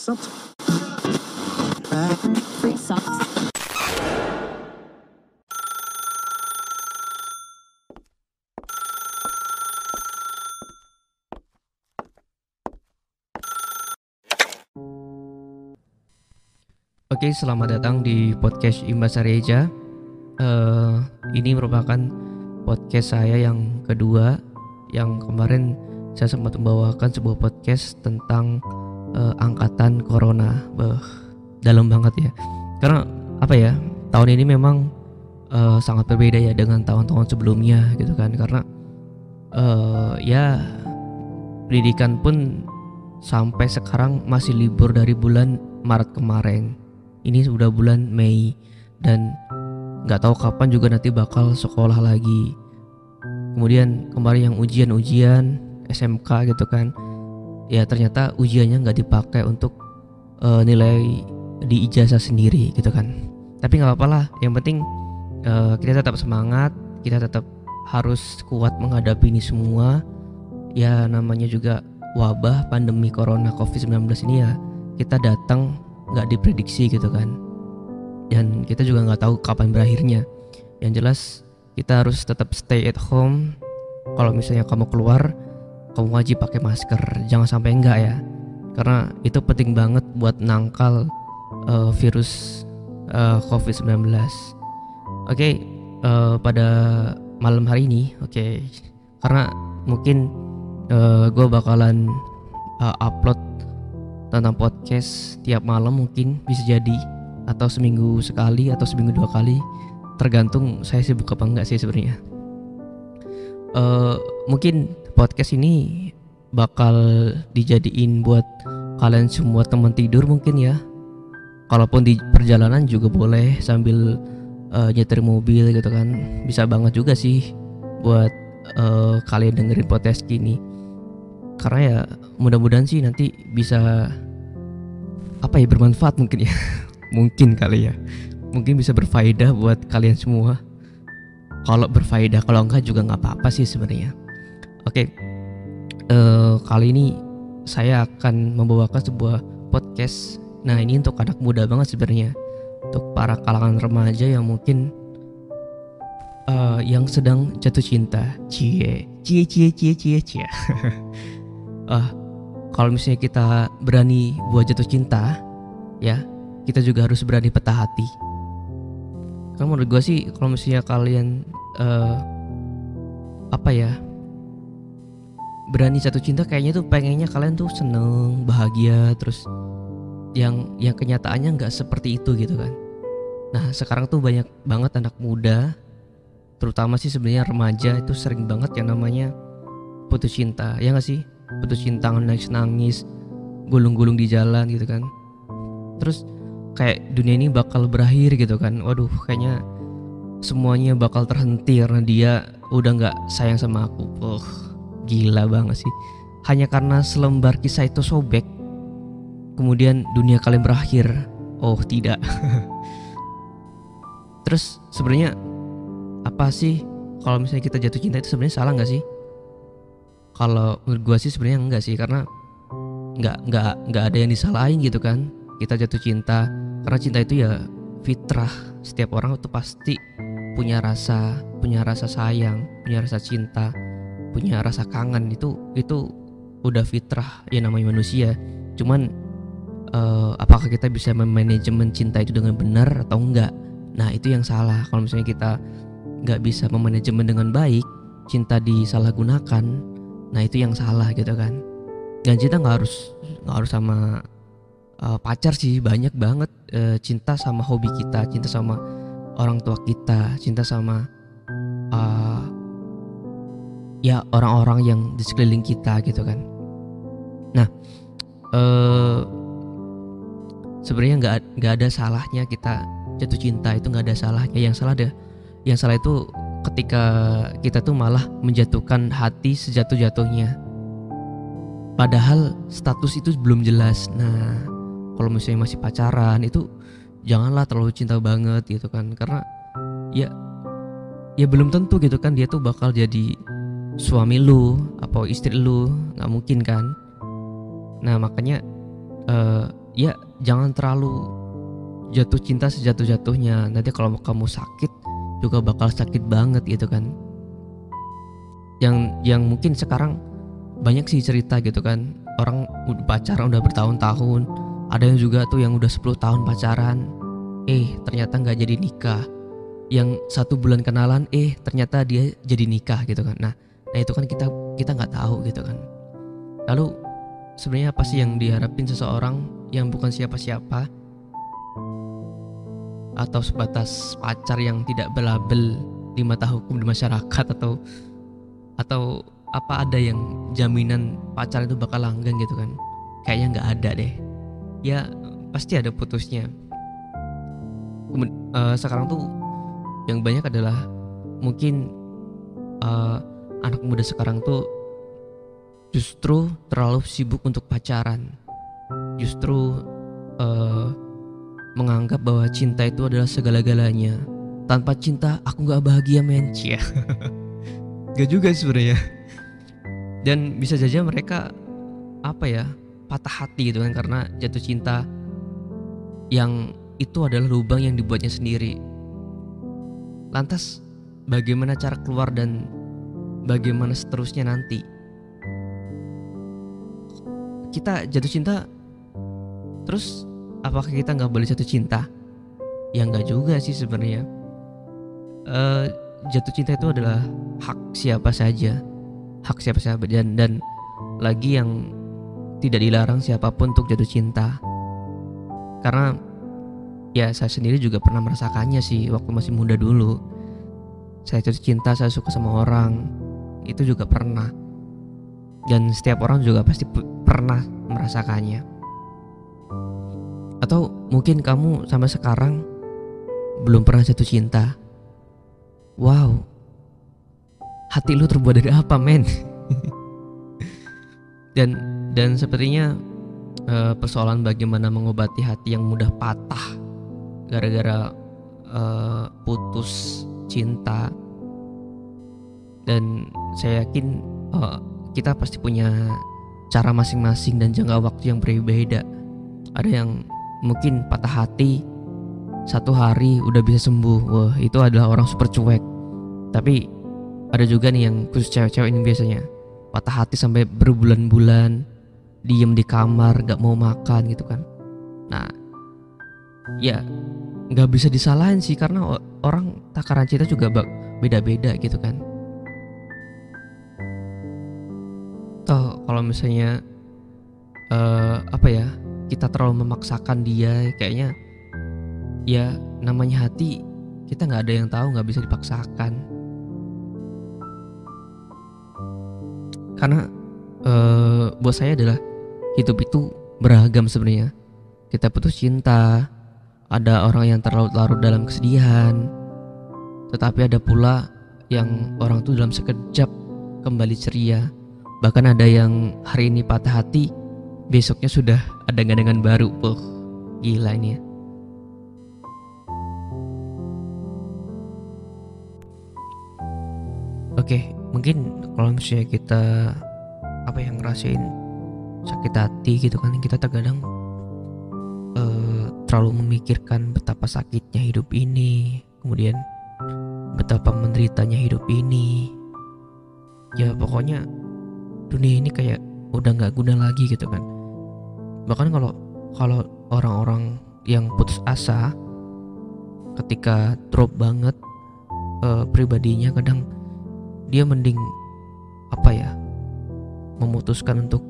Oke, selamat datang di podcast Imbas Areja. Eh, ini merupakan podcast saya yang kedua. Yang kemarin saya sempat membawakan sebuah podcast tentang eh, angkatan corona. Beh, dalam banget ya. Karena apa ya? Tahun ini memang eh, sangat berbeda ya dengan tahun-tahun sebelumnya gitu kan. Karena eh, ya pendidikan pun sampai sekarang masih libur dari bulan Maret kemarin ini sudah bulan Mei dan nggak tahu kapan juga nanti bakal sekolah lagi. Kemudian kemarin yang ujian-ujian SMK gitu kan, ya ternyata ujiannya nggak dipakai untuk uh, nilai di ijazah sendiri gitu kan. Tapi nggak apa-apa lah, yang penting uh, kita tetap semangat, kita tetap harus kuat menghadapi ini semua. Ya namanya juga wabah pandemi corona COVID-19 ini ya kita datang nggak diprediksi gitu kan dan kita juga nggak tahu kapan berakhirnya yang jelas kita harus tetap stay at home kalau misalnya kamu keluar kamu wajib pakai masker jangan sampai enggak ya. Karena itu penting banget buat nangkal uh, virus uh, COVID-19 oke okay, uh, pada malam hari ini oke. Okay, karena mungkin uh, gue bakalan uh, upload tentang podcast tiap malam mungkin bisa jadi. Atau seminggu sekali atau seminggu dua kali. Tergantung saya sibuk apa enggak sih sebenarnya. Uh, mungkin podcast ini bakal dijadiin buat kalian semua teman tidur mungkin ya. Kalaupun di perjalanan juga boleh sambil uh, nyetir mobil gitu kan. Bisa banget juga sih buat uh, kalian dengerin podcast gini karena ya mudah-mudahan sih nanti bisa apa ya bermanfaat mungkin ya. Mungkin kali ya. Mungkin bisa berfaedah buat kalian semua. Kalau berfaedah kalau enggak juga nggak apa-apa sih sebenarnya oke. Uh, kali ini saya akan membawakan sebuah podcast. Nah ini untuk anak muda banget sebenarnya. Untuk para kalangan remaja yang mungkin uh, yang sedang jatuh cinta. Cie cie cie cie cie cie. Uh, kalau misalnya kita berani buat jatuh cinta ya kita juga harus berani patah hati. Kan menurut gue sih kalau misalnya kalian uh, apa ya berani jatuh cinta kayaknya tuh pengennya kalian tuh seneng bahagia terus yang yang kenyataannya nggak seperti itu gitu kan. Nah sekarang tuh banyak banget anak muda terutama sih sebenarnya remaja itu sering banget yang namanya putus cinta. Ya nggak sih? Putus cinta nangis-nangis gulung-gulung di jalan gitu kan. Terus kayak dunia ini bakal berakhir gitu kan. Waduh kayaknya semuanya bakal terhenti karena dia udah nggak sayang sama aku. Oh gila banget sih. Hanya karena selembar kisah itu sobek kemudian dunia kalian berakhir. Oh tidak. Terus sebenarnya apa sih kalau misalnya kita jatuh cinta itu sebenarnya salah nggak sih? Kalau menurut gue sih sebenarnya enggak sih karena nggak nggak nggak ada yang disalahin gitu kan. Kita jatuh cinta karena cinta itu ya fitrah. Setiap orang itu pasti punya rasa punya rasa sayang punya rasa cinta punya rasa kangen itu itu udah fitrah ya namanya manusia. Cuman uh, apakah kita bisa memanajemen cinta itu dengan benar atau enggak? Nah itu yang salah. Kalau misalnya kita nggak bisa memanajemen dengan baik cinta disalahgunakan nah itu yang salah gitu kan. Dan cinta nggak harus nggak harus sama uh, pacar sih banyak banget uh, cinta sama hobi kita cinta sama orang tua kita cinta sama uh, ya orang-orang yang di sekeliling kita gitu kan nah uh, sebenarnya nggak nggak ada salahnya kita jatuh cinta itu nggak ada salahnya yang salah deh yang salah itu ketika kita tuh malah menjatuhkan hati sejatuh-jatuhnya. Padahal status itu belum jelas. Nah, kalau misalnya masih pacaran itu janganlah terlalu cinta banget gitu kan karena ya ya belum tentu gitu kan dia tuh bakal jadi suami lu atau istri lu nggak mungkin kan? Nah makanya uh, ya jangan terlalu jatuh cinta sejatuh-jatuhnya. Nanti kalau kamu sakit juga bakal sakit banget gitu kan. Yang yang mungkin sekarang banyak sih cerita gitu kan. Orang pacaran udah bertahun-tahun. Ada yang juga tuh yang udah 10 tahun pacaran. Eh ternyata nggak jadi nikah. Yang satu bulan kenalan eh ternyata dia jadi nikah gitu kan. Nah nah itu kan kita kita nggak tahu gitu kan. Lalu sebenarnya apa sih yang diharapin seseorang yang bukan siapa-siapa? Atau sebatas pacar yang tidak belabel di mata hukum di masyarakat atau atau apa ada yang jaminan pacar itu bakal langgeng gitu kan? Kayaknya nggak ada deh. Ya pasti ada putusnya. Kemudian, uh, sekarang tuh yang banyak adalah mungkin uh, anak muda sekarang tuh justru terlalu sibuk untuk pacaran. Justru uh, menganggap bahwa cinta itu adalah segala-galanya. Tanpa cinta aku nggak bahagia men. Ya gak juga sebenarnya. Dan bisa saja mereka apa ya patah hati gitu kan karena jatuh cinta yang itu adalah lubang yang dibuatnya sendiri. Lantas bagaimana cara keluar dan bagaimana seterusnya nanti. Kita jatuh cinta terus apakah kita nggak boleh jatuh cinta? Ya nggak juga sih sebenarnya. Uh, jatuh cinta itu adalah hak siapa saja hak siapa saja dan dan lagi yang tidak dilarang siapa pun untuk jatuh cinta. Karena ya saya sendiri juga pernah merasakannya sih waktu masih muda dulu. Saya jatuh cinta saya suka sama orang itu juga pernah. Dan setiap orang juga pasti pernah merasakannya. Atau mungkin kamu sampai sekarang belum pernah jatuh cinta. Wow. Hati lu terbuat dari apa men? Dan dan sepertinya uh, persoalan bagaimana mengobati hati yang mudah patah gara-gara uh, putus cinta dan saya yakin uh, kita pasti punya cara masing-masing dan jangka waktu yang berbeda. Ada yang mungkin patah hati satu hari udah bisa sembuh. Wah itu adalah orang super cuek. Tapi ada juga nih yang khusus cewek-cewek ini biasanya. Patah hati sampai berbulan-bulan diem di kamar gak mau makan gitu kan. Nah ya nggak bisa disalahin sih karena orang takaran cinta juga beda-beda gitu kan toh kalau misalnya uh, apa ya kita terlalu memaksakan dia kayaknya ya namanya hati kita nggak ada yang tahu nggak bisa dipaksakan. Karena uh, buat saya adalah hidup itu beragam sebenarnya. Kita putus cinta ada orang yang terlalu larut dalam kesedihan tetapi ada pula yang orang tuh dalam sekejap kembali ceria bahkan ada yang hari ini patah hati besoknya sudah ada gandengan baru oh gila ini ya Oke, mungkin kalau misalnya kita apa yang ngerasain sakit hati gitu kan kita terkadang uh, terlalu memikirkan betapa sakitnya hidup ini, kemudian betapa menderitanya hidup ini. Ya pokoknya dunia ini kayak udah nggak guna lagi gitu kan. Bahkan kalau kalau orang-orang yang putus asa ketika drop banget uh, pribadinya kadang dia mending apa ya memutuskan untuk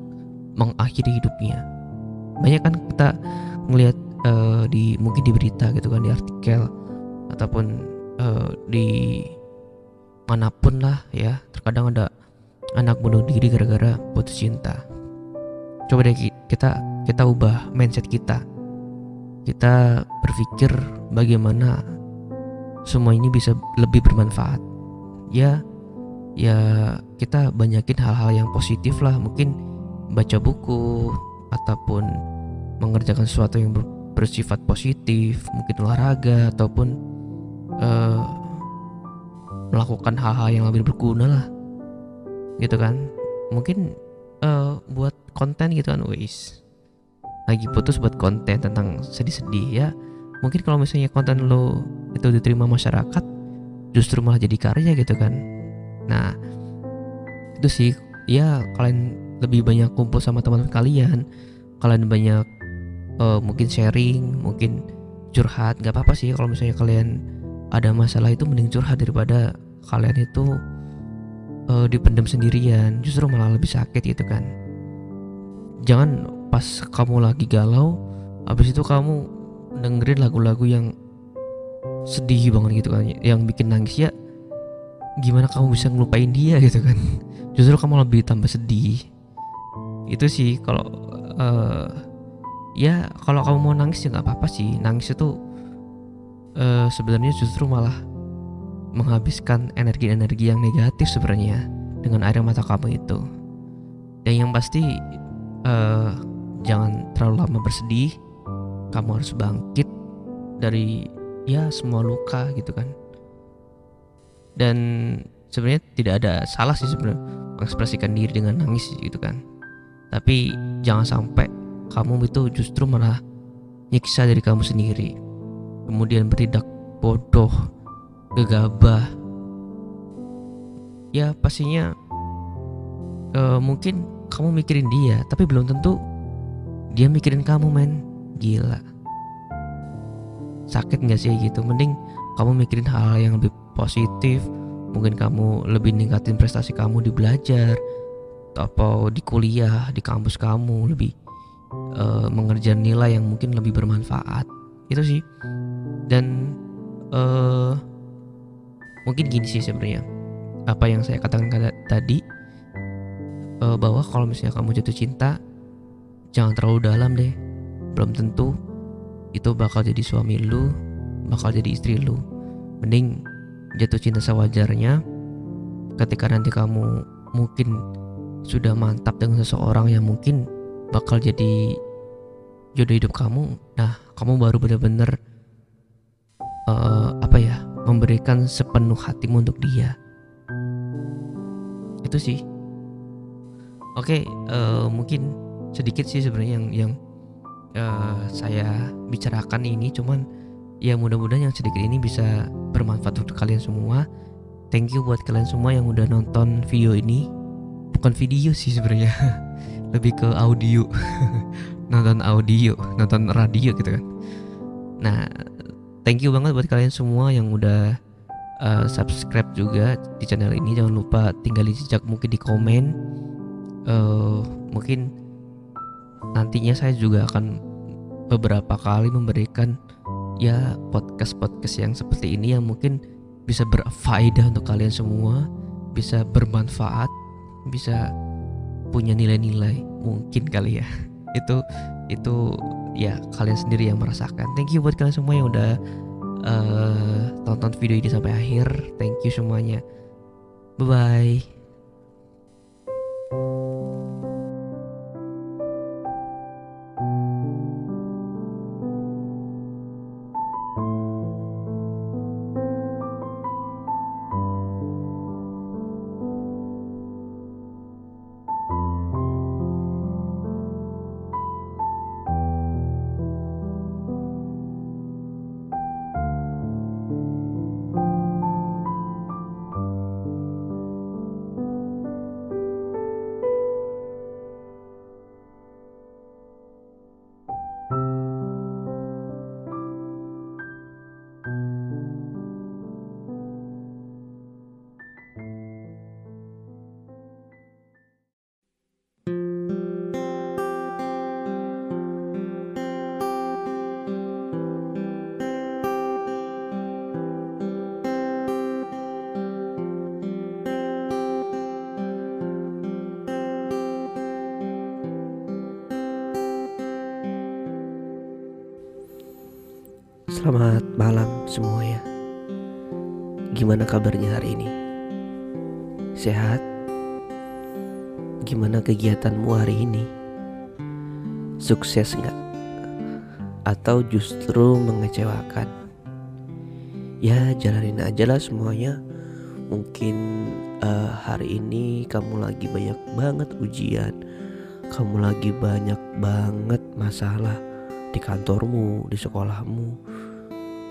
mengakhiri hidupnya banyak kan kita melihat uh, di mungkin di berita gitu kan di artikel ataupun uh, di mana pun lah ya terkadang ada anak bunuh diri gara-gara putus cinta. Coba deh kita kita ubah mindset kita. Kita berpikir bagaimana semua ini bisa lebih bermanfaat. Ya ya kita banyakin hal-hal yang positif lah. Mungkin baca buku ataupun mengerjakan sesuatu yang bersifat positif mungkin olahraga ataupun uh, melakukan hal-hal yang lebih berguna lah gitu kan. Mungkin uh, buat konten gitu kan wis lagi putus buat konten tentang sedih-sedih ya. Mungkin kalau misalnya konten lo itu diterima masyarakat justru malah jadi karya gitu kan. Nah itu sih. Ya kalian lebih banyak kumpul sama teman kalian. Kalian banyak uh, mungkin sharing mungkin curhat. Nggak apa-apa sih kalau misalnya kalian ada masalah itu mending curhat daripada kalian itu uh, dipendam sendirian justru malah lebih sakit gitu kan. Jangan pas kamu lagi galau habis itu kamu dengerin lagu-lagu yang sedih banget gitu kan yang bikin nangis ya gimana kamu bisa ngelupain dia gitu kan. Justru kamu lebih tambah sedih. Itu sih kalau uh, ya kalau kamu mau nangis ya nggak apa-apa sih. Nangis itu uh, sebenarnya justru malah menghabiskan energi-energi yang negatif sebenarnya dengan air mata kamu itu. Dan yang pasti uh, jangan terlalu lama bersedih. Kamu harus bangkit dari ya semua luka gitu kan. Dan sebenarnya tidak ada salah sih sebenarnya mengekspresikan diri dengan nangis gitu kan. Tapi jangan sampai kamu itu justru malah nyiksa dari kamu sendiri. Kemudian bertindak bodoh gegabah. Ya pastinya uh, mungkin kamu mikirin dia tapi belum tentu dia mikirin kamu men. Gila. Sakit nggak sih gitu? Mending kamu mikirin hal, hal yang lebih positif. Mungkin kamu lebih ningkatin prestasi kamu di belajar atau di kuliah di kampus kamu. Lebih uh, mengerjakan nilai yang mungkin lebih bermanfaat. Itu sih. Dan uh, mungkin gini sih sebenarnya. Apa yang saya katakan tadi uh, bahwa kalau misalnya kamu jatuh cinta jangan terlalu dalam deh. Belum tentu itu bakal jadi suami lu bakal jadi istri lu. Mending jatuh cinta sewajarnya ketika nanti kamu mungkin sudah mantap dengan seseorang yang mungkin bakal jadi jodoh hidup kamu. Nah kamu baru benar-benar uh, apa ya memberikan sepenuh hatimu untuk dia. Itu sih. Oke okay, uh, eh, mungkin sedikit sih sebenarnya yang yang uh, saya bicarakan ini. Cuman ya mudah-mudahan yang sedikit ini bisa bermanfaat untuk kalian semua. Thank you buat kalian semua yang udah nonton video ini. Bukan video sih sebenarnya. Lebih ke audio. Nonton audio nonton radio gitu kan. Nah thank you banget buat kalian semua yang udah uh, subscribe juga di channel ini. Jangan lupa tinggalin jejak mungkin di komen. Uh, mungkin nantinya saya juga akan beberapa kali memberikan ya podcast-podcast yang seperti ini yang mungkin bisa berfaedah untuk kalian semua bisa bermanfaat bisa punya nilai-nilai mungkin kali ya. Itu itu ya kalian sendiri yang merasakan. Thank you buat kalian semua yang udah uh, tonton video ini sampai akhir. Thank you semuanya. Bye bye Selamat malam semuanya. Gimana kabarnya hari ini? Sehat? Gimana kegiatanmu hari ini? Sukses nggak? Atau justru mengecewakan? Ya jalanin aja lah semuanya. Mungkin uh, hari ini kamu lagi banyak banget ujian kamu lagi banyak banget masalah di kantormu, di sekolahmu,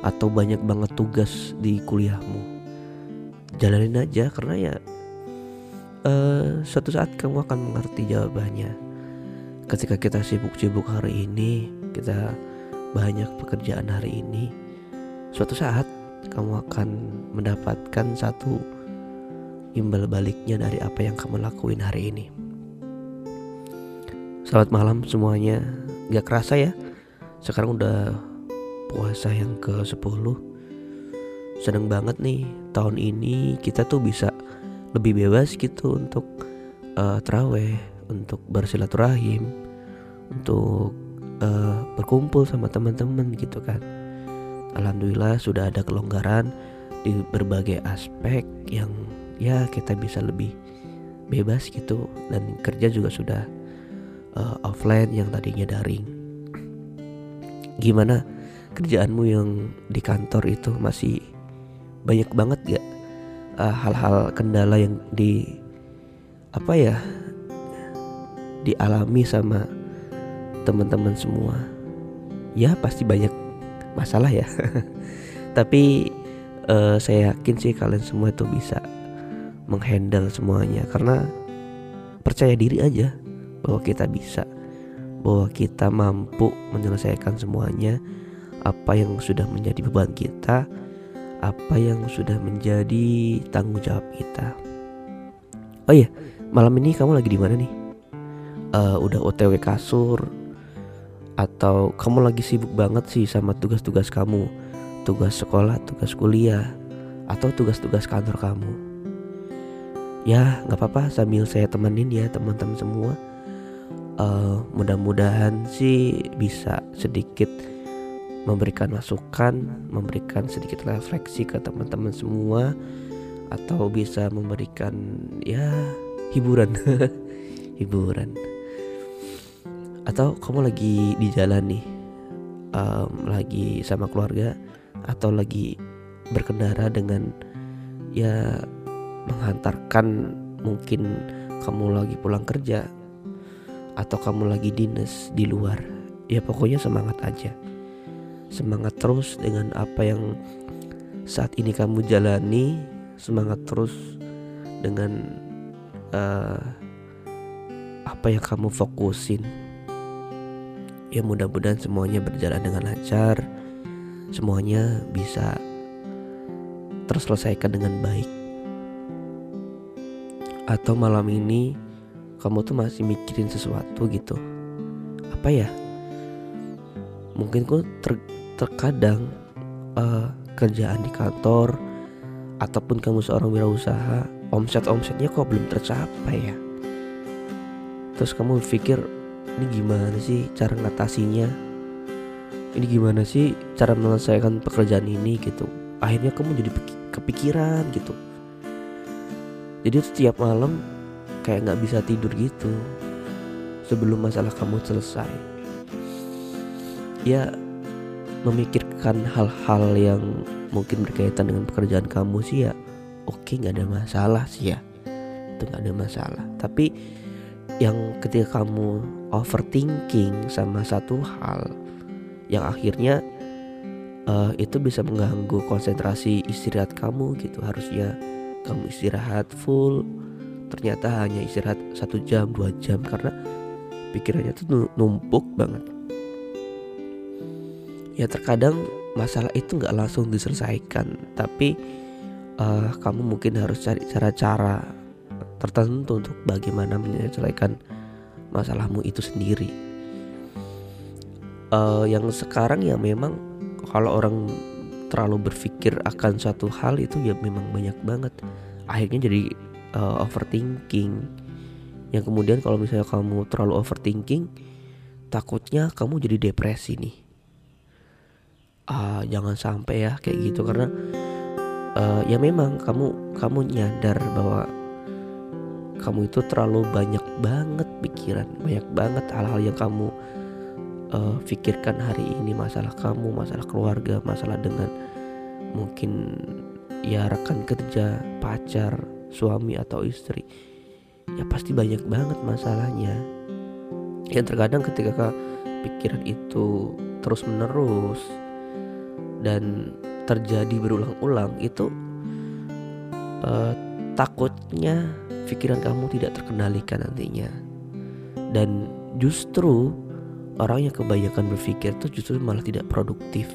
atau banyak banget tugas di kuliahmu. Jalanin aja karena ya uh, suatu saat kamu akan mengerti jawabannya. Ketika kita sibuk-sibuk hari ini, kita banyak pekerjaan hari ini, suatu saat kamu akan mendapatkan satu imbal baliknya dari apa yang kamu lakuin hari ini. Selamat malam semuanya. Gak kerasa ya, sekarang udah puasa yang ke 10 Seneng banget nih tahun ini kita tuh bisa lebih bebas gitu untuk uh, teraweh, untuk bersilaturahim, untuk uh, berkumpul sama teman-teman gitu kan. Alhamdulillah sudah ada kelonggaran di berbagai aspek yang ya kita bisa lebih bebas gitu dan kerja juga sudah uh, offline yang tadinya daring. Gimana kerjaanmu yang di kantor itu masih banyak banget gak uh, hal-hal kendala yang di apa ya dialami sama teman-teman semua? Ya pasti banyak masalah ya. Tapi uh, saya yakin sih kalian semua itu bisa menghandle semuanya karena percaya diri aja bahwa kita bisa, bahwa kita mampu menyelesaikan semuanya apa yang sudah menjadi beban kita, apa yang sudah menjadi tanggung jawab kita. Oh iya, malam ini kamu lagi di mana nih? Uh, udah OTW kasur atau kamu lagi sibuk banget sih sama tugas-tugas kamu, tugas sekolah, tugas kuliah, atau tugas-tugas kantor kamu? Ya, nggak apa-apa sambil saya temenin ya teman-teman semua uh, mudah-mudahan sih bisa sedikit memberikan masukan, memberikan sedikit refleksi ke teman-teman semua atau bisa memberikan ya hiburan. Hiburan. Atau kamu lagi di jalan nih um, lagi sama keluarga atau lagi berkendara dengan ya menghantarkan mungkin kamu lagi pulang kerja atau kamu lagi dinas di luar. Ya pokoknya semangat aja semangat terus dengan apa yang saat ini kamu jalani. Semangat terus dengan uh, apa yang kamu fokusin. Ya mudah-mudahan semuanya berjalan dengan lancar. Semuanya bisa terselesaikan dengan baik. Atau malam ini kamu tuh masih mikirin sesuatu gitu. Apa ya? Mungkin kok ter terkadang uh, kerjaan di kantor ataupun kamu seorang wirausaha omset omsetnya kok belum tercapai ya? Terus kamu pikir ini gimana sih cara ngatasinya? Ini gimana sih cara menyelesaikan pekerjaan ini? Gitu. Akhirnya kamu jadi kepikiran gitu. Jadi setiap malam kayak nggak bisa tidur gitu sebelum masalah kamu selesai. Ya memikirkan hal-hal yang mungkin berkaitan dengan pekerjaan kamu sih ya oke nggak ada masalah sih ya. Itu nggak ada masalah. Tapi yang ketika kamu overthinking sama satu hal yang akhirnya uh, itu bisa mengganggu konsentrasi istirahat kamu gitu. Harusnya kamu istirahat full ternyata hanya istirahat satu jam dua jam karena pikirannya tuh numpuk banget ya terkadang masalah itu nggak langsung diselesaikan tapi uh, kamu mungkin harus cari cara-cara tertentu untuk bagaimana menyelesaikan masalahmu itu sendiri. Uh, yang sekarang ya memang kalau orang terlalu berpikir akan satu hal itu ya memang banyak banget. Akhirnya jadi uh, overthinking. Yang kemudian kalau misalnya kamu terlalu overthinking takutnya kamu jadi depresi nih uh, jangan sampai ya kayak gitu. Karena uh, ya memang kamu kamu nyadar bahwa kamu itu terlalu banyak banget pikiran banyak banget hal-hal yang kamu uh, pikirkan hari ini. Masalah kamu masalah keluarga masalah dengan mungkin ya rekan kerja pacar suami atau istri ya pasti banyak banget masalahnya. Yang terkadang ketika pikiran itu terus menerus dan terjadi berulang-ulang itu uh, takutnya pikiran kamu tidak terkendalikan nantinya. Dan justru orang yang kebanyakan berpikir tuh justru malah tidak produktif.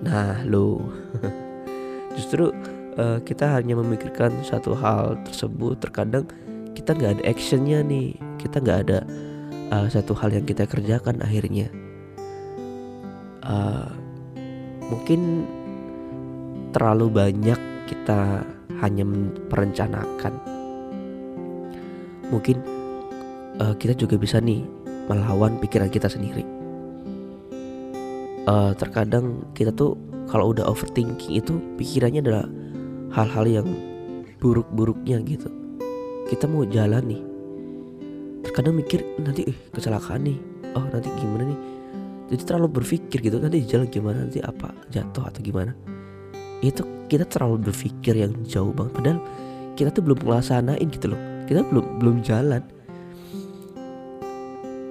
Nah lo justru uh, kita hanya memikirkan satu hal tersebut terkadang kita nggak ada actionnya nih. Kita nggak ada uh, satu hal yang kita kerjakan akhirnya. Uh, mungkin terlalu banyak kita hanya merencanakan. Mungkin uh, kita juga bisa nih melawan pikiran kita sendiri. Uh, terkadang kita tuh kalau udah overthinking itu pikirannya adalah hal-hal yang buruk-buruknya gitu. Kita mau jalan nih. Terkadang mikir nanti eh, kecelakaan nih. Oh nanti gimana nih jadi terlalu berpikir gitu. Nanti jalan gimana? Nanti apa? Jatuh atau gimana? Itu kita terlalu berpikir yang jauh banget. Padahal kita tuh belum melaksanain gitu loh. Kita belum belum jalan.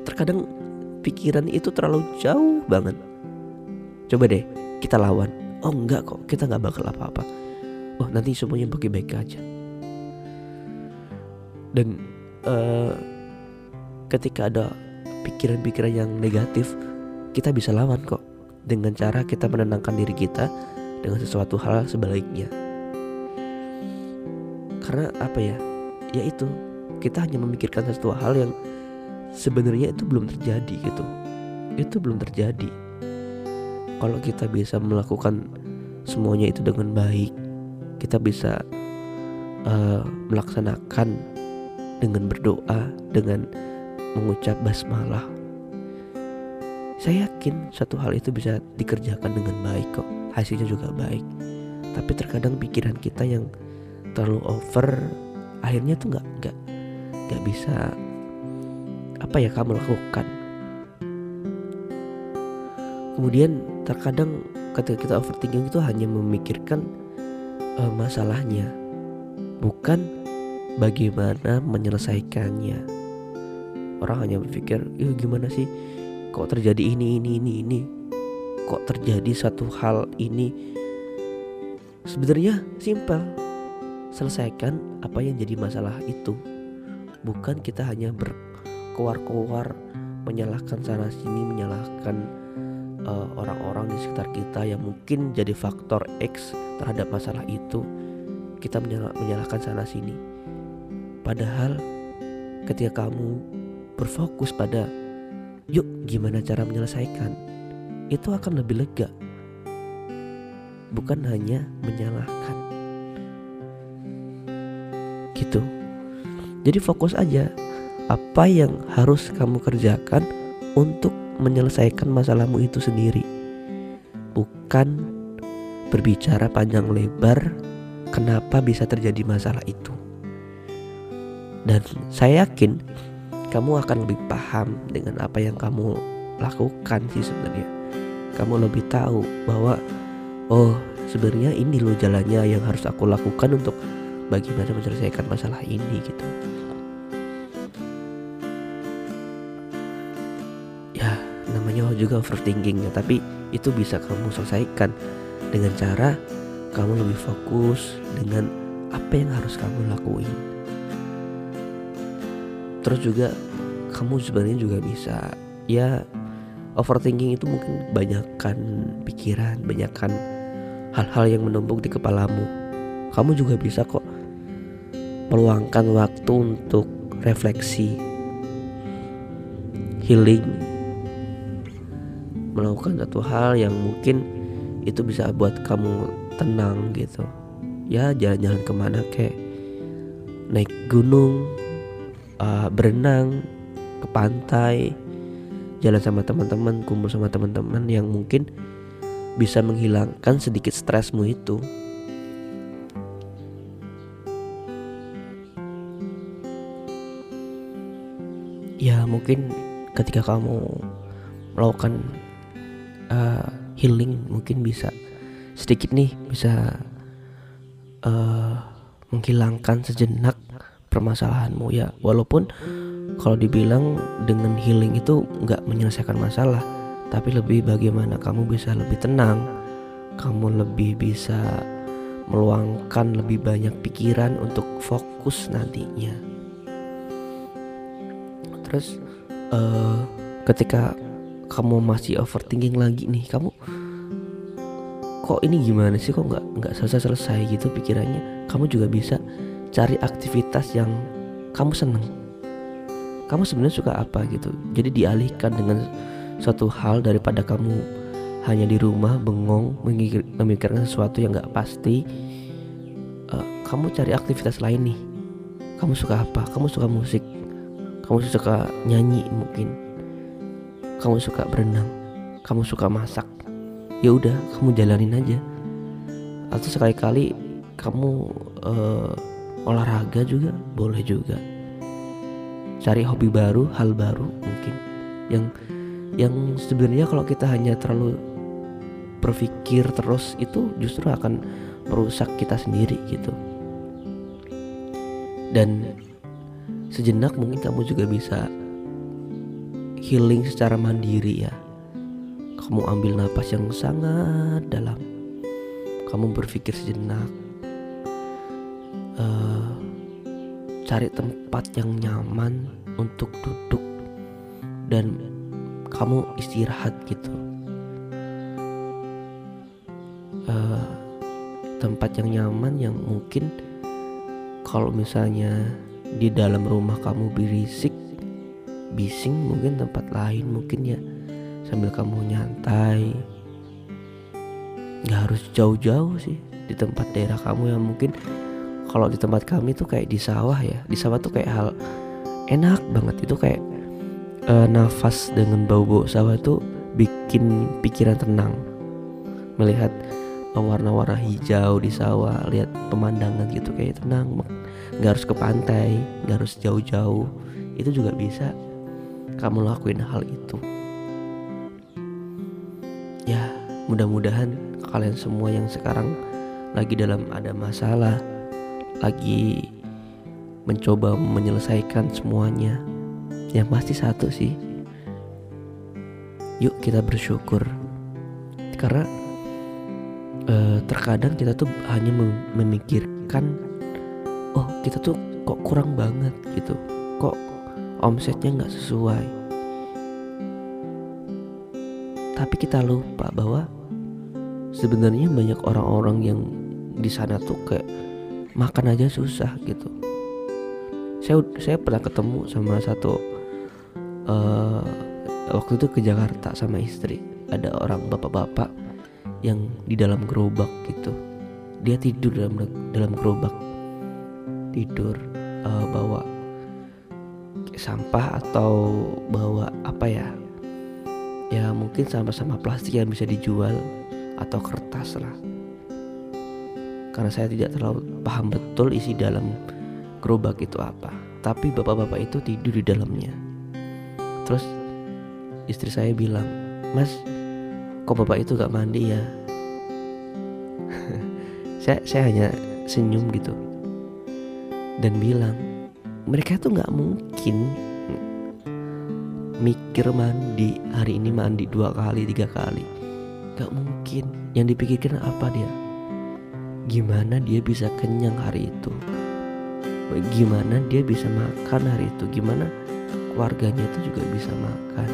Terkadang pikiran itu terlalu jauh banget. Coba deh kita lawan. Oh enggak kok. Kita nggak bakal apa-apa. Oh nanti semuanya baik-baik aja. Dan uh, ketika ada pikiran-pikiran yang negatif kita bisa lawan kok. Dengan cara kita menenangkan diri kita dengan sesuatu hal sebaliknya. Karena apa ya? Yaitu kita hanya memikirkan sesuatu hal yang sebenarnya itu belum terjadi gitu. Itu belum terjadi. Kalau kita bisa melakukan semuanya itu dengan baik kita bisa uh, melaksanakan dengan berdoa dengan mengucap basmalah saya yakin satu hal itu bisa dikerjakan dengan baik kok. Hasilnya juga baik. Tapi terkadang pikiran kita yang terlalu over akhirnya tuh nggak nggak nggak bisa apa ya kamu lakukan. Kemudian terkadang ketika kita overthinking itu hanya memikirkan uh, masalahnya bukan bagaimana menyelesaikannya. Orang hanya berpikir ya gimana sih kok terjadi ini ini ini ini? Kok terjadi satu hal ini? Sebenarnya simpel. Selesaikan apa yang jadi masalah itu. Bukan kita hanya berkuar-kuar menyalahkan sana sini menyalahkan uh, orang-orang di sekitar kita yang mungkin jadi faktor X terhadap masalah itu. Kita menyalahkan sana sini. Padahal ketika kamu berfokus pada Yuk gimana cara menyelesaikan? Itu akan lebih lega. Bukan hanya menyalahkan. Gitu. Jadi fokus aja. Apa yang harus kamu kerjakan Untuk menyelesaikan masalahmu itu sendiri? Bukan berbicara panjang lebar Kenapa bisa terjadi masalah itu. Dan saya yakin kamu akan lebih paham dengan apa yang kamu lakukan sih sebenarnya. Kamu lebih tahu bahwa oh sebenarnya ini loh jalannya yang harus aku lakukan untuk bagaimana menyelesaikan masalah ini gitu. Ya namanya juga overthinking ya tapi itu bisa kamu selesaikan dengan cara kamu lebih fokus dengan apa yang harus kamu lakuin terus juga kamu sebenarnya juga bisa ya overthinking itu mungkin banyakkan pikiran banyakkan hal-hal yang menumpuk di kepalamu. Kamu juga bisa kok meluangkan waktu untuk refleksi healing melakukan satu hal yang mungkin itu bisa buat kamu tenang gitu. Ya jalan-jalan ke mana kayak naik gunung uh, berenang ke pantai jalan sama teman-teman kumpul sama teman-teman yang mungkin bisa menghilangkan sedikit stresmu itu. Ya mungkin ketika kamu melakukan uh, healing mungkin bisa sedikit nih bisa uh, menghilangkan sejenak permasalahanmu. Ya walaupun kalau dibilang dengan healing itu nggak menyelesaikan masalah tapi lebih bagaimana kamu bisa lebih tenang kamu lebih bisa meluangkan lebih banyak pikiran untuk fokus nantinya. Terus uh, ketika kamu masih overthinking lagi nih kamu kok ini gimana sih? Kok nggak nggak selesai selesai gitu pikirannya? Kamu juga bisa cari aktivitas yang kamu seneng. Kamu sebenarnya suka apa gitu? Jadi dialihkan dengan suatu hal daripada kamu hanya di rumah bengong memikirkan sesuatu yang nggak pasti. Uh, kamu cari aktivitas lain nih. Kamu suka apa? Kamu suka musik? Kamu suka nyanyi mungkin? Kamu suka berenang? Kamu suka masak? Ya udah kamu jalanin aja. Atau sekali-kali kamu uh, olahraga juga boleh juga. Cari hobi baru hal baru mungkin. Yang yang sebenarnya kalau kita hanya terlalu berpikir terus itu justru akan merusak kita sendiri gitu. Dan sejenak mungkin kamu juga bisa healing secara mandiri ya. Kamu ambil napas yang sangat dalam. Kamu berpikir sejenak. Uh, cari tempat yang nyaman untuk duduk dan kamu istirahat gitu. Uh, tempat yang nyaman yang mungkin kalau misalnya di dalam rumah kamu berisik bising mungkin tempat lain mungkin ya sambil kamu nyantai. Nggak harus jauh-jauh sih di tempat daerah kamu yang mungkin kalau di tempat kami tuh kayak di sawah ya. Di sawah tuh kayak hal enak banget. Itu kayak uh, nafas dengan bau-bau sawah tuh bikin pikiran tenang. Melihat warna-warna hijau di sawah lihat pemandangan gitu kayak tenang nggak harus ke pantai nggak harus jauh-jauh. Itu juga bisa kamu lakuin hal itu. Ya mudah-mudahan kalian semua yang sekarang lagi dalam ada masalah lagi mencoba menyelesaikan semuanya. Yang pasti satu sih. Yuk kita bersyukur. Karena eh, terkadang kita tuh hanya memikirkan oh kita tuh kok kurang banget gitu. Kok omsetnya nggak sesuai? Tapi kita lupa bahwa sebenarnya banyak orang-orang yang di sana tuh kayak makan aja susah gitu. Saya saya pernah ketemu sama satu uh, waktu itu ke Jakarta sama istri. Ada orang bapak-bapak yang di dalam gerobak gitu. Dia tidur dalam dalam gerobak. Tidur uh, bawa sampah atau bawa apa ya? Ya mungkin sama-sama plastik yang bisa dijual atau kertas lah karena saya tidak terlalu paham betul isi dalam gerobak itu apa. Tapi bapak-bapak itu tidur di dalamnya. Terus istri saya bilang mas kok bapak itu gak mandi ya? Saya saya hanya senyum gitu. Dan bilang mereka tuh nggak mungkin mikir mandi. Hari ini mandi dua kali tiga kali. Nggak mungkin. Yang dipikirkan apa dia gimana dia bisa kenyang hari itu? Gimana dia bisa makan hari itu? Gimana keluarganya itu juga bisa makan?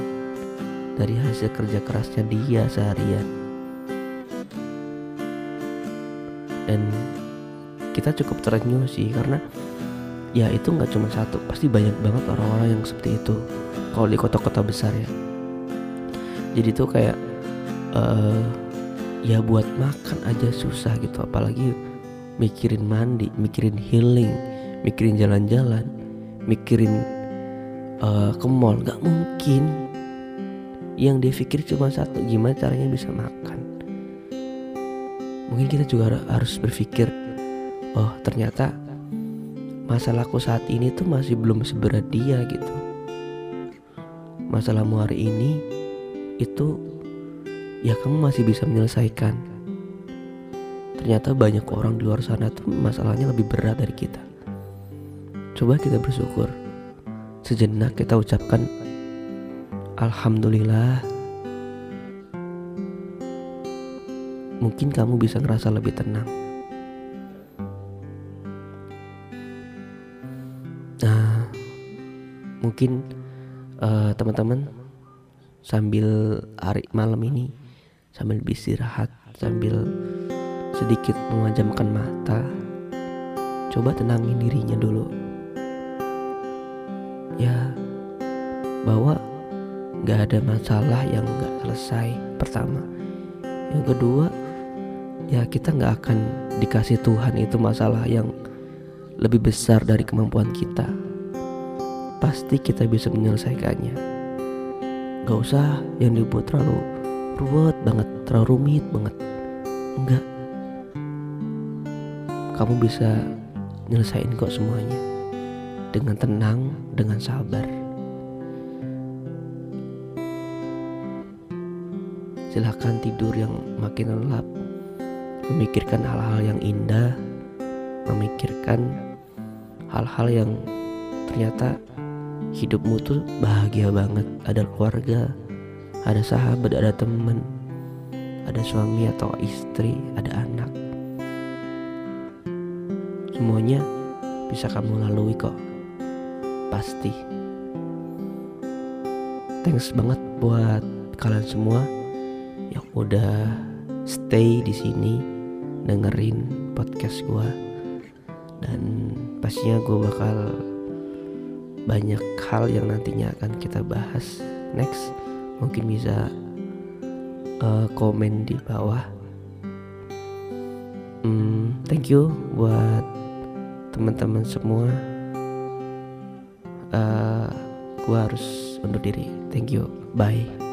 Dari hasil kerja kerasnya dia seharian. Dan kita cukup terenyuh sih karena ya itu nggak cuma satu pasti banyak banget orang-orang yang seperti itu. Kalau di kota-kota besar ya. Jadi tuh kayak uh, ya buat makan aja susah gitu apalagi mikirin mandi mikirin healing mikirin jalan-jalan mikirin uh, ke mall. Nggak mungkin. Yang dia pikir cuma satu gimana caranya bisa makan? Mungkin kita juga harus berpikir oh ternyata masalahku saat ini tuh masih belum seberat dia gitu. Masalahmu hari ini itu ya kamu masih bisa menyelesaikan. Ternyata banyak orang di luar sana tuh masalahnya lebih berat dari kita. Coba kita bersyukur. Sejenak kita ucapkan alhamdulillah. Mungkin kamu bisa ngerasa lebih tenang. Nah mungkin uh, teman-teman sambil hari malam ini sambil beristirahat sambil sedikit memejamkan mata. Coba tenangin dirinya dulu. Ya bahwa nggak ada masalah yang nggak selesai. Pertama. Yang kedua ya kita nggak akan dikasih Tuhan itu masalah yang lebih besar dari kemampuan kita. Pasti kita bisa menyelesaikannya. Gak usah yang dibuat terlalu ruwet banget terlalu rumit banget. Enggak. Kamu bisa nyelesain kok semuanya. Dengan tenang dengan sabar. Silahkan tidur yang makin lelap. Memikirkan hal-hal yang indah, memikirkan hal-hal yang ternyata hidupmu tuh bahagia banget. Ada keluarga, ada sahabat, ada teman, ada suami atau istri, ada anak. Semuanya bisa kamu lalui kok. Pasti. Thanks banget buat kalian semua yang udah stay di sini dengerin podcast gue dan pastinya gue bakal banyak hal yang nantinya akan kita bahas next mungkin bisa uh, komen di bawah. Hmm, thank you buat teman-teman semua. Uh, gue harus undur diri. Thank you. Bye